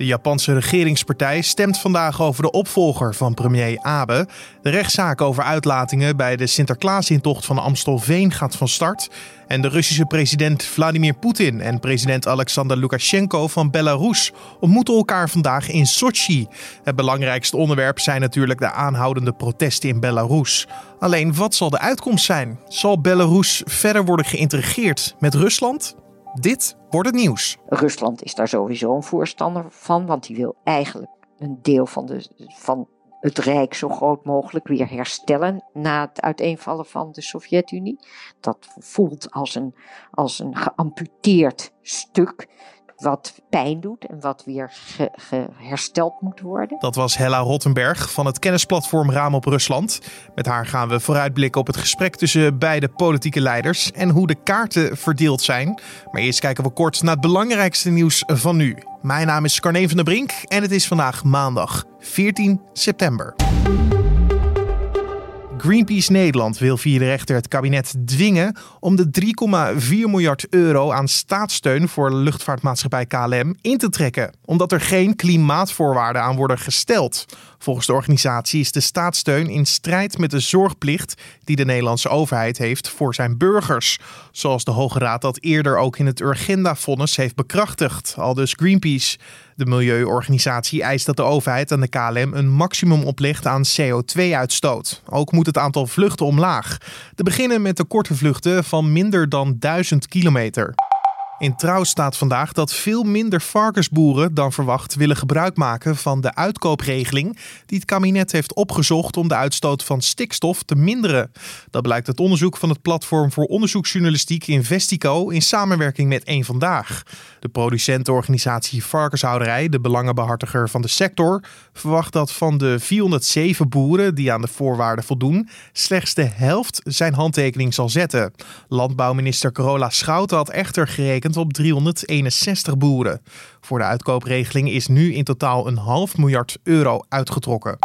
De Japanse regeringspartij stemt vandaag over de opvolger van premier Abe. De rechtszaak over uitlatingen bij de Sinterklaasintocht van Amstelveen gaat van start. En de Russische president Vladimir Poetin en president Alexander Lukashenko van Belarus ontmoeten elkaar vandaag in Sochi. Het belangrijkste onderwerp zijn natuurlijk de aanhoudende protesten in Belarus. Alleen wat zal de uitkomst zijn? Zal Belarus verder worden geïntegreerd met Rusland? Dit wordt het nieuws. Rusland is daar sowieso een voorstander van, want die wil eigenlijk een deel van, de, van het Rijk zo groot mogelijk weer herstellen na het uiteenvallen van de Sovjet-Unie. Dat voelt als een, als een geamputeerd stuk wat pijn doet en wat weer hersteld moet worden. Dat was Hella Rottenberg van het kennisplatform Raam op Rusland. Met haar gaan we vooruitblikken op het gesprek tussen beide politieke leiders en hoe de kaarten verdeeld zijn. Maar eerst kijken we kort naar het belangrijkste nieuws van nu. Mijn naam is Carne van der Brink en het is vandaag maandag 14 september. Greenpeace Nederland wil via de rechter het kabinet dwingen om de 3,4 miljard euro aan staatssteun voor luchtvaartmaatschappij KLM in te trekken, omdat er geen klimaatvoorwaarden aan worden gesteld. Volgens de organisatie is de staatssteun in strijd met de zorgplicht die de Nederlandse overheid heeft voor zijn burgers. Zoals de Hoge Raad dat eerder ook in het Urgenda-vonnis heeft bekrachtigd, al dus Greenpeace. De milieuorganisatie eist dat de overheid aan de KLM een maximum oplegt aan CO2-uitstoot. Ook moet het aantal vluchten omlaag. Te beginnen met de korte vluchten van minder dan 1000 kilometer. In trouw staat vandaag dat veel minder varkensboeren dan verwacht willen gebruik maken van de uitkoopregeling die het kabinet heeft opgezocht om de uitstoot van stikstof te minderen. Dat blijkt uit onderzoek van het platform voor onderzoeksjournalistiek Investico in samenwerking met Eén Vandaag. De producentenorganisatie Varkenshouderij, de belangenbehartiger van de sector, verwacht dat van de 407 boeren die aan de voorwaarden voldoen, slechts de helft zijn handtekening zal zetten. Landbouwminister Carola Schouten had echter gerekend op 361 boeren. Voor de uitkoopregeling is nu in totaal een half miljard euro uitgetrokken.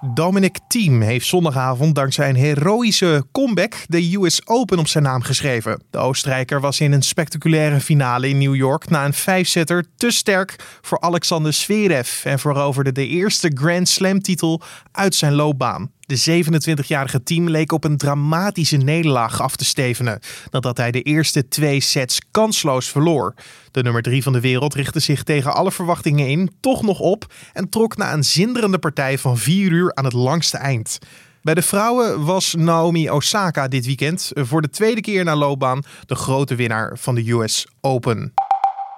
Dominic Thiem heeft zondagavond dankzij een heroïsche comeback de US Open op zijn naam geschreven. De Oostenrijker was in een spectaculaire finale in New York na een vijfzetter te sterk voor Alexander Zverev en veroverde de eerste Grand Slam titel uit zijn loopbaan. De 27-jarige team leek op een dramatische nederlaag af te stevenen nadat hij de eerste twee sets kansloos verloor. De nummer 3 van de wereld richtte zich tegen alle verwachtingen in toch nog op en trok na een zinderende partij van 4 uur aan het langste eind. Bij de vrouwen was Naomi Osaka dit weekend voor de tweede keer na loopbaan de grote winnaar van de US Open.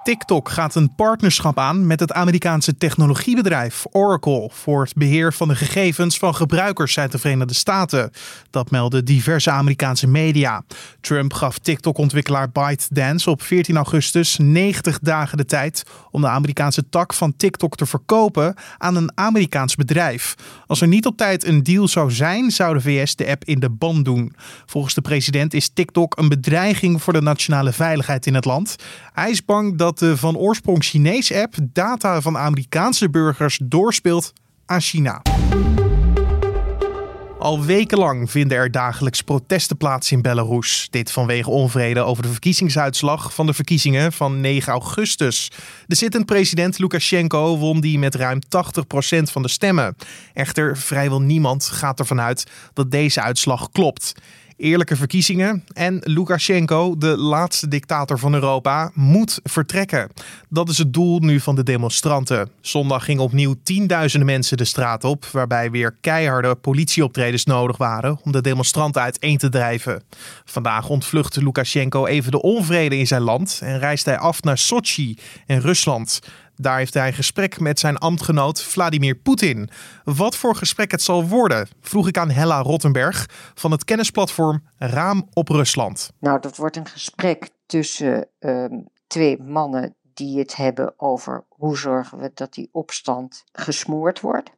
TikTok gaat een partnerschap aan met het Amerikaanse technologiebedrijf Oracle voor het beheer van de gegevens van gebruikers uit de Verenigde Staten. Dat melden diverse Amerikaanse media. Trump gaf TikTok-ontwikkelaar ByteDance op 14 augustus 90 dagen de tijd om de Amerikaanse tak van TikTok te verkopen aan een Amerikaans bedrijf. Als er niet op tijd een deal zou zijn, zou de VS de app in de ban doen. Volgens de president is TikTok een bedreiging voor de nationale veiligheid in het land. Hij is bang dat de van oorsprong Chinese app data van Amerikaanse burgers doorspeelt aan China. Al wekenlang vinden er dagelijks protesten plaats in Belarus. Dit vanwege onvrede over de verkiezingsuitslag van de verkiezingen van 9 augustus. De zittend president Lukashenko won die met ruim 80% van de stemmen. Echter, vrijwel niemand gaat ervan uit dat deze uitslag klopt eerlijke verkiezingen. En Lukashenko, de laatste dictator van Europa, moet vertrekken. Dat is het doel nu van de demonstranten. Zondag gingen opnieuw tienduizenden mensen de straat op, waarbij weer keiharde politieoptredens nodig waren om de demonstranten uiteen te drijven. Vandaag ontvluchtte Lukashenko even de onvrede in zijn land en reist hij af naar Sochi in Rusland. Daar heeft hij gesprek met zijn ambtgenoot Vladimir Poetin. Wat voor gesprek het zal worden, vroeg ik aan Hella Rottenberg van het kennisplatform Raam op Rusland. Nou, dat wordt een gesprek tussen ehm, twee mannen die het hebben over hoe zorgen we dat die opstand gesmoord wordt.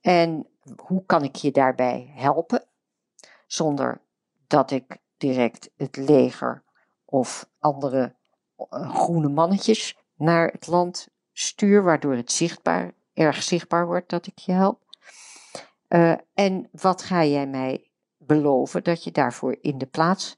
En hoe kan ik je daarbij helpen zonder dat ik direct het leger of andere eh, groene mannetjes naar het land stuur, waardoor het zichtbaar, erg zichtbaar wordt dat ik je help. Uh, en wat ga jij mij beloven dat je daarvoor in de plaats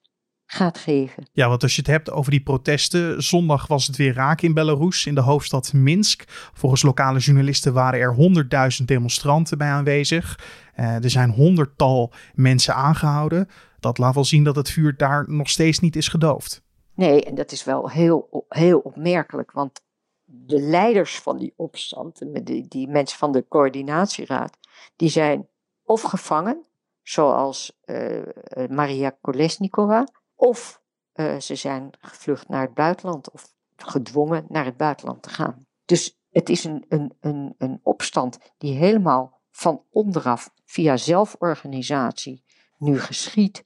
gaat geven. Ja, want als je het hebt over die protesten. Zondag was het weer raak in Belarus, in de hoofdstad Minsk. Volgens lokale journalisten waren er honderdduizend demonstranten bij aanwezig. Uh, er zijn honderdtal mensen aangehouden. Dat laat wel zien dat het vuur daar nog steeds niet is gedoofd. Nee, en dat is wel heel, heel opmerkelijk. Want de leiders van die opstand, die, die mensen van de coördinatieraad, die zijn of gevangen, zoals uh, Maria Kolesnikova, of uh, ze zijn gevlucht naar het buitenland of gedwongen naar het buitenland te gaan. Dus het is een, een, een, een opstand die helemaal van onderaf via zelforganisatie nu geschiet,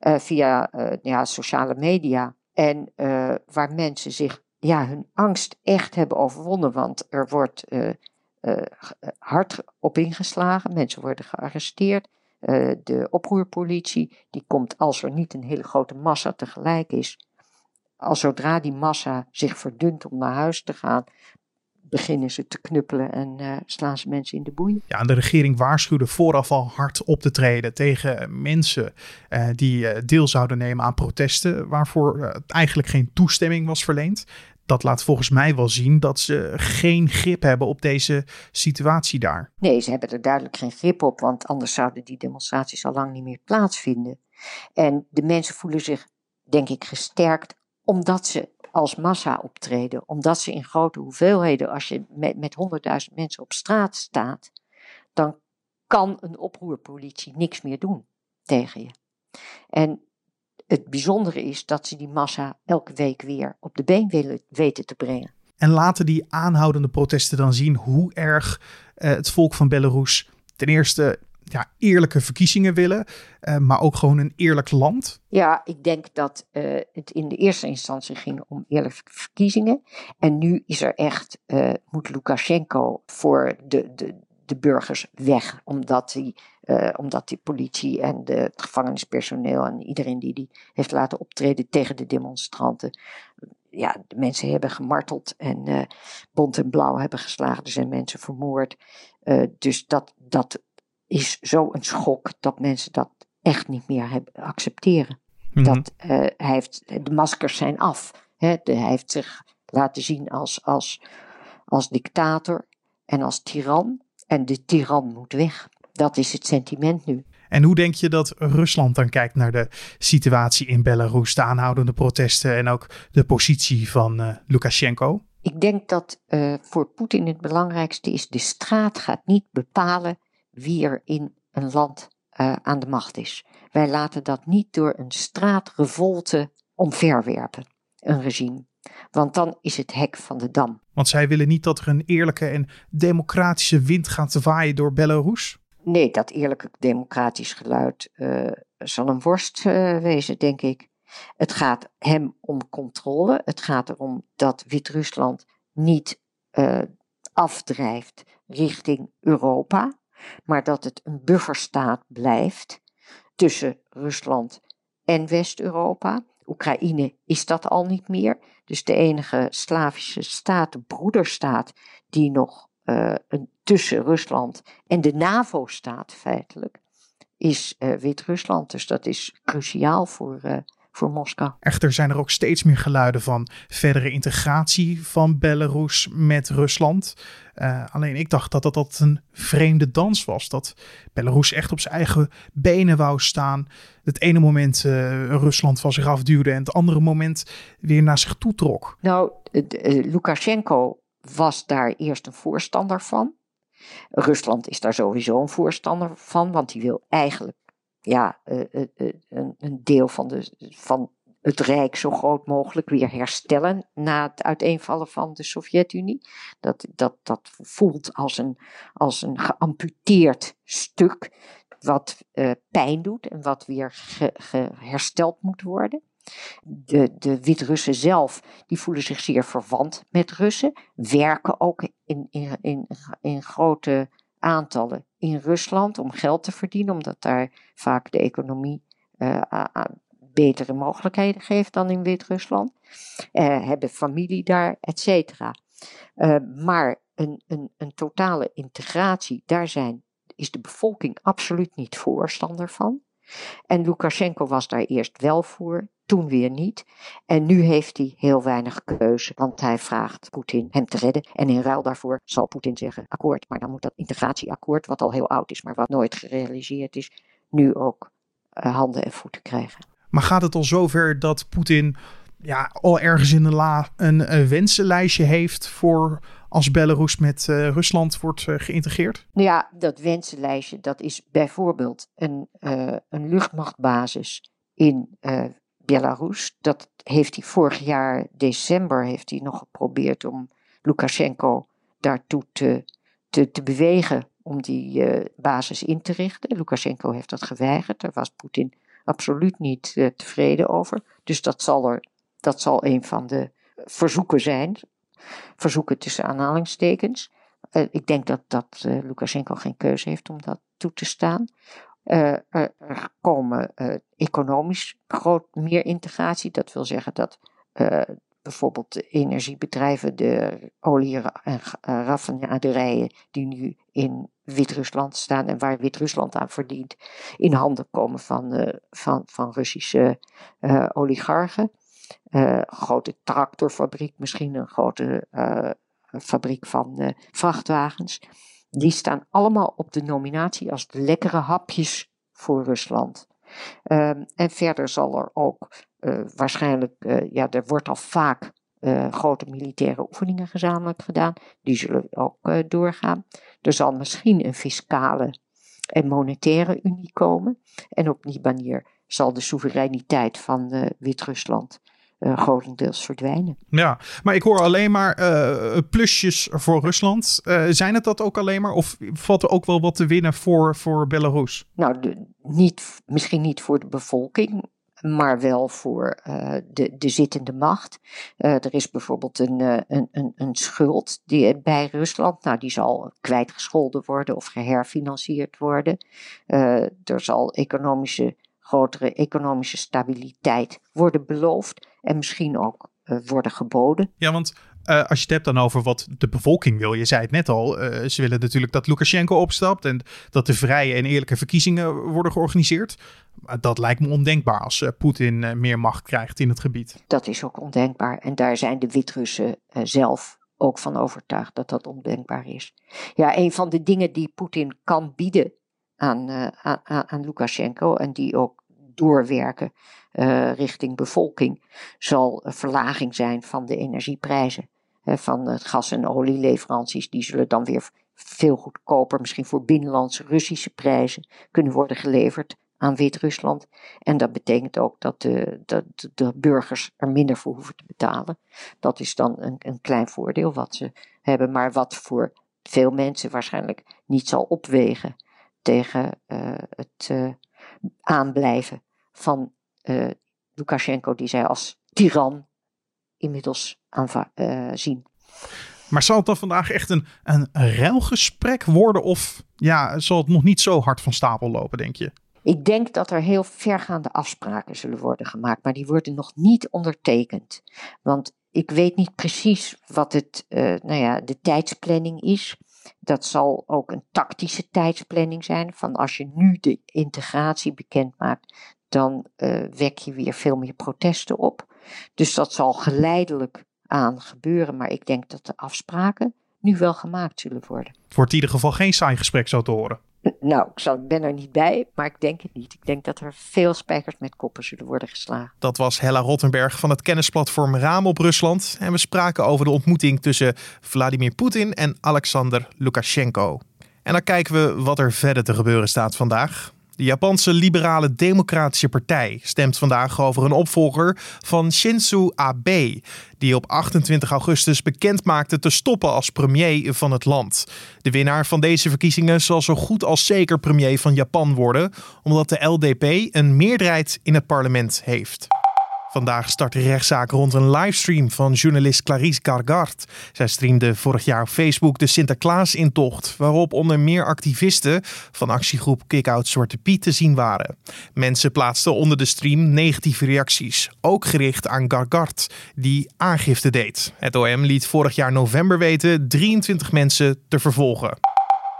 uh, via ja, sociale media. En waar mensen zich ja, hun angst echt hebben overwonnen, want er wordt hard op ingeslagen, mensen worden gearresteerd. De oproerpolitie, die komt als er niet een hele grote massa tegelijk is. Als zodra die massa zich verdunt om naar huis te gaan, beginnen ze te knuppelen en uh, slaan ze mensen in de boeien. Ja, de regering waarschuwde vooraf al hard op te treden tegen mensen uh, die deel zouden nemen aan protesten, waarvoor eigenlijk geen toestemming was verleend dat laat volgens mij wel zien dat ze geen grip hebben op deze situatie daar. Nee, ze hebben er duidelijk geen grip op, want anders zouden die demonstraties al lang niet meer plaatsvinden. En de mensen voelen zich, denk ik, gesterkt omdat ze als massa optreden, omdat ze in grote hoeveelheden, als je met, met 100.000 mensen op straat staat, dan kan een oproerpolitie niks meer doen tegen je. En het bijzondere is dat ze die massa elke week weer op de been willen weten te brengen. En laten die aanhoudende protesten dan zien hoe erg uh, het volk van Belarus ten eerste ja, eerlijke verkiezingen willen, uh, maar ook gewoon een eerlijk land? Ja, ik denk dat uh, het in de eerste instantie ging om eerlijke verkiezingen. En nu is er echt, moet Lukashenko voor de, de, de burgers weg, omdat uh, omdat die politie en de, het gevangenispersoneel en iedereen die die heeft laten optreden tegen de demonstranten, ja, de mensen hebben gemarteld en uh, bont en blauw hebben geslagen, er zijn mensen vermoord. Uh, dus dat, dat is zo'n schok dat mensen dat echt niet meer hebben, accepteren. Mm -hmm. Dat hij heeft, de maskers zijn af. Hè, de, hij heeft zich laten zien als, als, als dictator en als tiran. En de tiran moet weg. Dat is het sentiment nu. En hoe denk je dat Rusland dan kijkt naar de situatie in Belarus, de aanhoudende protesten en ook de positie van uh, Lukashenko? Ik denk dat uh, voor Poetin het belangrijkste is: de straat gaat niet bepalen wie er in een land uh, aan de macht is. Wij laten dat niet door een straatrevolte omverwerpen, een regime. Want dan is het hek van de dam. Want zij willen niet dat er een eerlijke en democratische wind gaat waaien door Belarus? Nee, dat eerlijke democratisch geluid uh, zal een worst uh, wezen, denk ik. Het gaat hem om controle. Het gaat erom dat Wit-Rusland niet afdrijft richting Europa, maar dat het een bufferstaat blijft tussen Rusland en West-Europa. Oekraïne is dat al niet meer. Dus de enige Slavische staat, de broederstaat, die nog uh, een, tussen Rusland en de NAVO staat feitelijk, is uh, Wit-Rusland. Dus dat is cruciaal voor, uh, voor Moskou. Echter zijn er ook steeds meer geluiden van verdere integratie van Belarus met Rusland. Uh, alleen ik dacht dat dat, dat een vreemde dans was. Dat Belarus echt op zijn eigen benen wou staan. Het ene moment uh, Rusland van zich afduwde en het andere moment weer naar zich toe trok. Nou, uh, Lukashenko was daar eerst een voorstander van. Rusland is daar sowieso een voorstander van, want die wil eigenlijk ja, een, een deel van, de, van het Rijk zo groot mogelijk weer herstellen na het uiteenvallen van de Sovjet-Unie. Dat, dat, dat voelt als een, als een geamputeerd stuk wat pijn doet en wat weer hersteld moet worden. De, de Wit-Russen zelf, die voelen zich zeer verwant met Russen, werken ook in, in, in, in grote aantallen in Rusland om geld te verdienen, omdat daar vaak de economie uh, betere mogelijkheden geeft dan in Wit-Rusland. Uh, hebben familie daar, et cetera. Uh, maar een, een, een totale integratie, daar zijn, is de bevolking absoluut niet voorstander van. En Lukashenko was daar eerst wel voor. Toen weer niet. En nu heeft hij heel weinig keuze, want hij vraagt Poetin hem te redden. En in ruil daarvoor zal Poetin zeggen akkoord, maar dan moet dat integratieakkoord, wat al heel oud is, maar wat nooit gerealiseerd is, nu ook uh, handen en voeten krijgen. Maar gaat het al zover dat Poetin ja, al ergens in de la een, een wensenlijstje heeft voor als Belarus met uh, Rusland wordt uh, geïntegreerd? Nou ja, dat wensenlijstje dat is bijvoorbeeld een, een luchtmachtbasis in Belarus. Dat heeft hij vorig jaar december heeft hij nog geprobeerd om Lukashenko daartoe te, te, bewegen om die basis in te richten. Lukashenko heeft dat geweigerd. Daar was Poetin absoluut niet tevreden over. Dus dat zal, er, dat zal een van de verzoeken zijn verzoeken tussen aanhalingstekens. Uh, ik denk dat, dat Lukashenko geen keuze heeft om dat toe te staan. Er komen economisch groot meer integratie. Dat wil zeggen dat bijvoorbeeld de energiebedrijven, de olie- en raffinaderijen die nu in Wit-Rusland staan en waar Wit-Rusland aan verdient, in handen komen van, van, van Russische oligarchen. Uh, grote tractorfabriek, misschien een grote fabriek van vrachtwagens. Die staan allemaal op de nominatie als lekkere hapjes voor Rusland. Um, en verder zal er ook waarschijnlijk, ja, er wordt al vaak grote militaire oefeningen gezamenlijk gedaan. Die zullen ook doorgaan. Er zal misschien een fiscale en monetaire unie komen. En op die manier zal de soevereiniteit van Wit-Rusland uh, grotendeels verdwijnen. Ja, maar ik hoor alleen maar uh, plusjes voor Rusland. Uh, zijn het dat ook alleen maar? Of valt er ook wel wat te winnen voor, voor Belarus? Nou, de, niet, misschien niet voor de bevolking, maar wel voor de, de zittende macht. er is bijvoorbeeld een, een, een, een, schuld die, bij Rusland. Nou, die zal kwijtgescholden worden of geherfinancierd worden. er zal economische grotere economische stabiliteit worden beloofd en misschien ook uh, worden geboden. Ja, want uh, als je het hebt dan over wat de bevolking wil, je zei het net al, uh, ze willen natuurlijk dat Lukashenko opstapt en dat de vrije en eerlijke verkiezingen worden georganiseerd. Maar dat lijkt me ondenkbaar als Poetin meer macht krijgt in het gebied. Dat is ook ondenkbaar en daar zijn de Wit-Russen zelf ook van overtuigd dat dat ondenkbaar is. Ja, een van de dingen die Poetin kan bieden aan, uh, aan, aan Lukashenko en die ook doorwerken uh, richting bevolking, zal een verlaging zijn van de energieprijzen. van het gas- en olieleveranties, die zullen dan weer veel goedkoper, misschien voor binnenlandse Russische prijzen, kunnen worden geleverd aan Wit-Rusland. En dat betekent ook dat de, de, de, burgers er minder voor hoeven te betalen. Dat is dan een, een klein voordeel wat ze hebben, maar wat voor veel mensen waarschijnlijk niet zal opwegen tegen uh, het uh, aanblijven van uh, Lukashenko, die zij als tiran inmiddels zien. Maar zal het dan vandaag echt een, een ruilgesprek worden? Of ja, zal het nog niet zo hard van stapel lopen, denk je? Ik denk dat er heel vergaande afspraken zullen worden gemaakt, maar die worden nog niet ondertekend. Want ik weet niet precies wat het, uh, nou ja, de tijdsplanning is. Dat zal ook een tactische tijdsplanning zijn. Van als je nu de integratie bekend maakt, dan uh, wek je weer veel meer protesten op. Dus dat zal geleidelijk aan gebeuren. Maar ik denk dat de afspraken nu wel gemaakt zullen worden. Het wordt in ieder geval geen saai gesprek zo te horen. Nou, ik, ben er niet bij, maar ik denk het niet. Ik denk dat er veel spijkers met koppen zullen worden geslagen. Dat was Hella Rottenberg van het kennisplatform Raam op Rusland. En we spraken over de ontmoeting tussen Vladimir Poetin en Alexander Lukashenko. En dan kijken we wat er verder te gebeuren staat vandaag. De Japanse Liberale Democratische Partij stemt vandaag over een opvolger van Shinzo Abe, die op 28 augustus bekend maakte te stoppen als premier van het land. De winnaar van deze verkiezingen zal zo goed als zeker premier van Japan worden, omdat de LDP een meerderheid in het parlement heeft. Vandaag start de rechtszaak rond een livestream van journalist Clarice Gargard. Zij streamde vorig jaar op Facebook de Sinterklaas-intocht, waarop onder meer activisten van actiegroep Kick-Out Zwarte Piet te zien waren. Mensen plaatsten onder de stream negatieve reacties, ook gericht aan Gargard, die aangifte deed. Het OM liet vorig jaar november weten 23 mensen te vervolgen.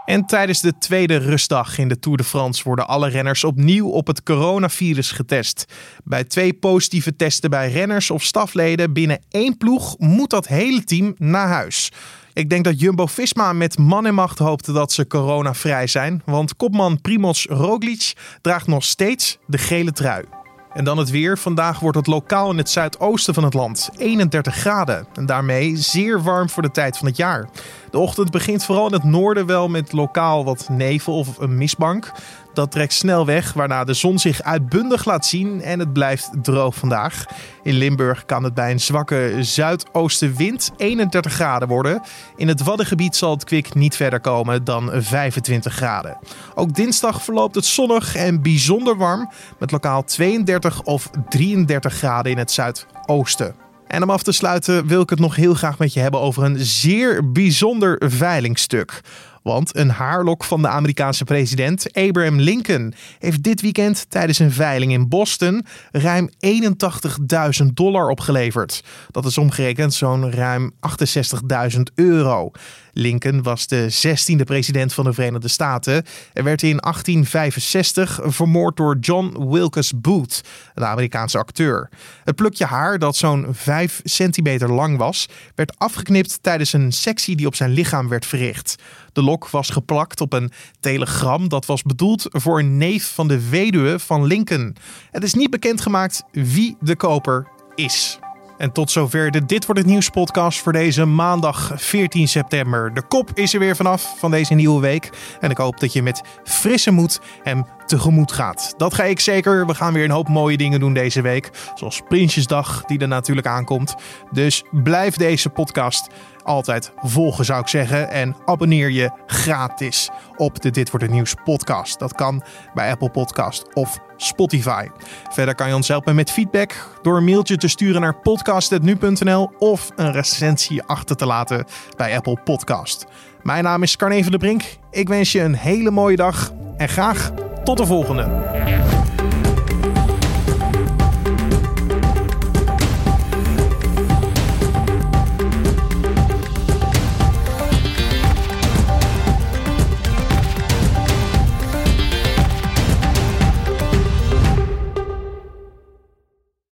En tijdens de tweede rustdag in de Tour de France worden alle renners opnieuw op het coronavirus getest. Bij twee positieve testen bij renners of stafleden binnen één ploeg moet dat hele team naar huis. Ik denk dat Jumbo-Visma met man en macht hoopte dat ze coronavrij zijn, want kopman Primoz Roglic draagt nog steeds de gele trui. En dan het weer. Vandaag wordt het lokaal in het zuidoosten van het land 31 graden. En daarmee zeer warm voor de tijd van het jaar. De ochtend begint vooral in het noorden wel met lokaal wat nevel of een mistbank. Dat trekt snel weg, waarna de zon zich uitbundig laat zien en het blijft droog vandaag. In Limburg kan het bij een zwakke zuidoostenwind 31 graden worden. In het Waddengebied zal het kwik niet verder komen dan 25 graden. Ook dinsdag verloopt het zonnig en bijzonder warm, met lokaal 32 of 33 graden in het zuidoosten. En om af te sluiten wil ik het nog heel graag met je hebben over een zeer bijzonder veilingstuk. Want een haarlok van de Amerikaanse president Abraham Lincoln heeft dit weekend tijdens een veiling in Boston ruim 81.000 dollar opgeleverd. Dat is omgerekend zo'n ruim 68.000 euro. Lincoln was de 16e president van de Verenigde Staten en werd in 1865 vermoord door John Wilkes Booth, een Amerikaanse acteur. Het plukje haar, dat zo'n 5 centimeter lang was, werd afgeknipt tijdens een sectie die op zijn lichaam werd verricht. De lok was geplakt op een telegram dat was bedoeld voor een neef van de weduwe van Lincoln. Het is niet bekendgemaakt wie de koper is. En tot zover de Dit Wordt Het Nieuws podcast voor deze maandag 14 september. De kop is er weer vanaf van deze nieuwe week. En ik hoop dat je met frisse moed hem tegemoet gaat. Dat ga ik zeker. We gaan weer een hoop mooie dingen doen deze week. Zoals Prinsjesdag, die er natuurlijk aankomt. Dus blijf deze podcast altijd volgen, zou ik zeggen. En abonneer je gratis op de Dit Wordt Het Nieuws podcast. Dat kan bij Apple Podcast of Spotify. Verder kan je ons helpen met feedback door een mailtje te sturen naar podcast.nu.nl of een recensie achter te laten bij Apple Podcast. Mijn naam is Carne van de Brink. Ik wens je een hele mooie dag en graag tot de volgende.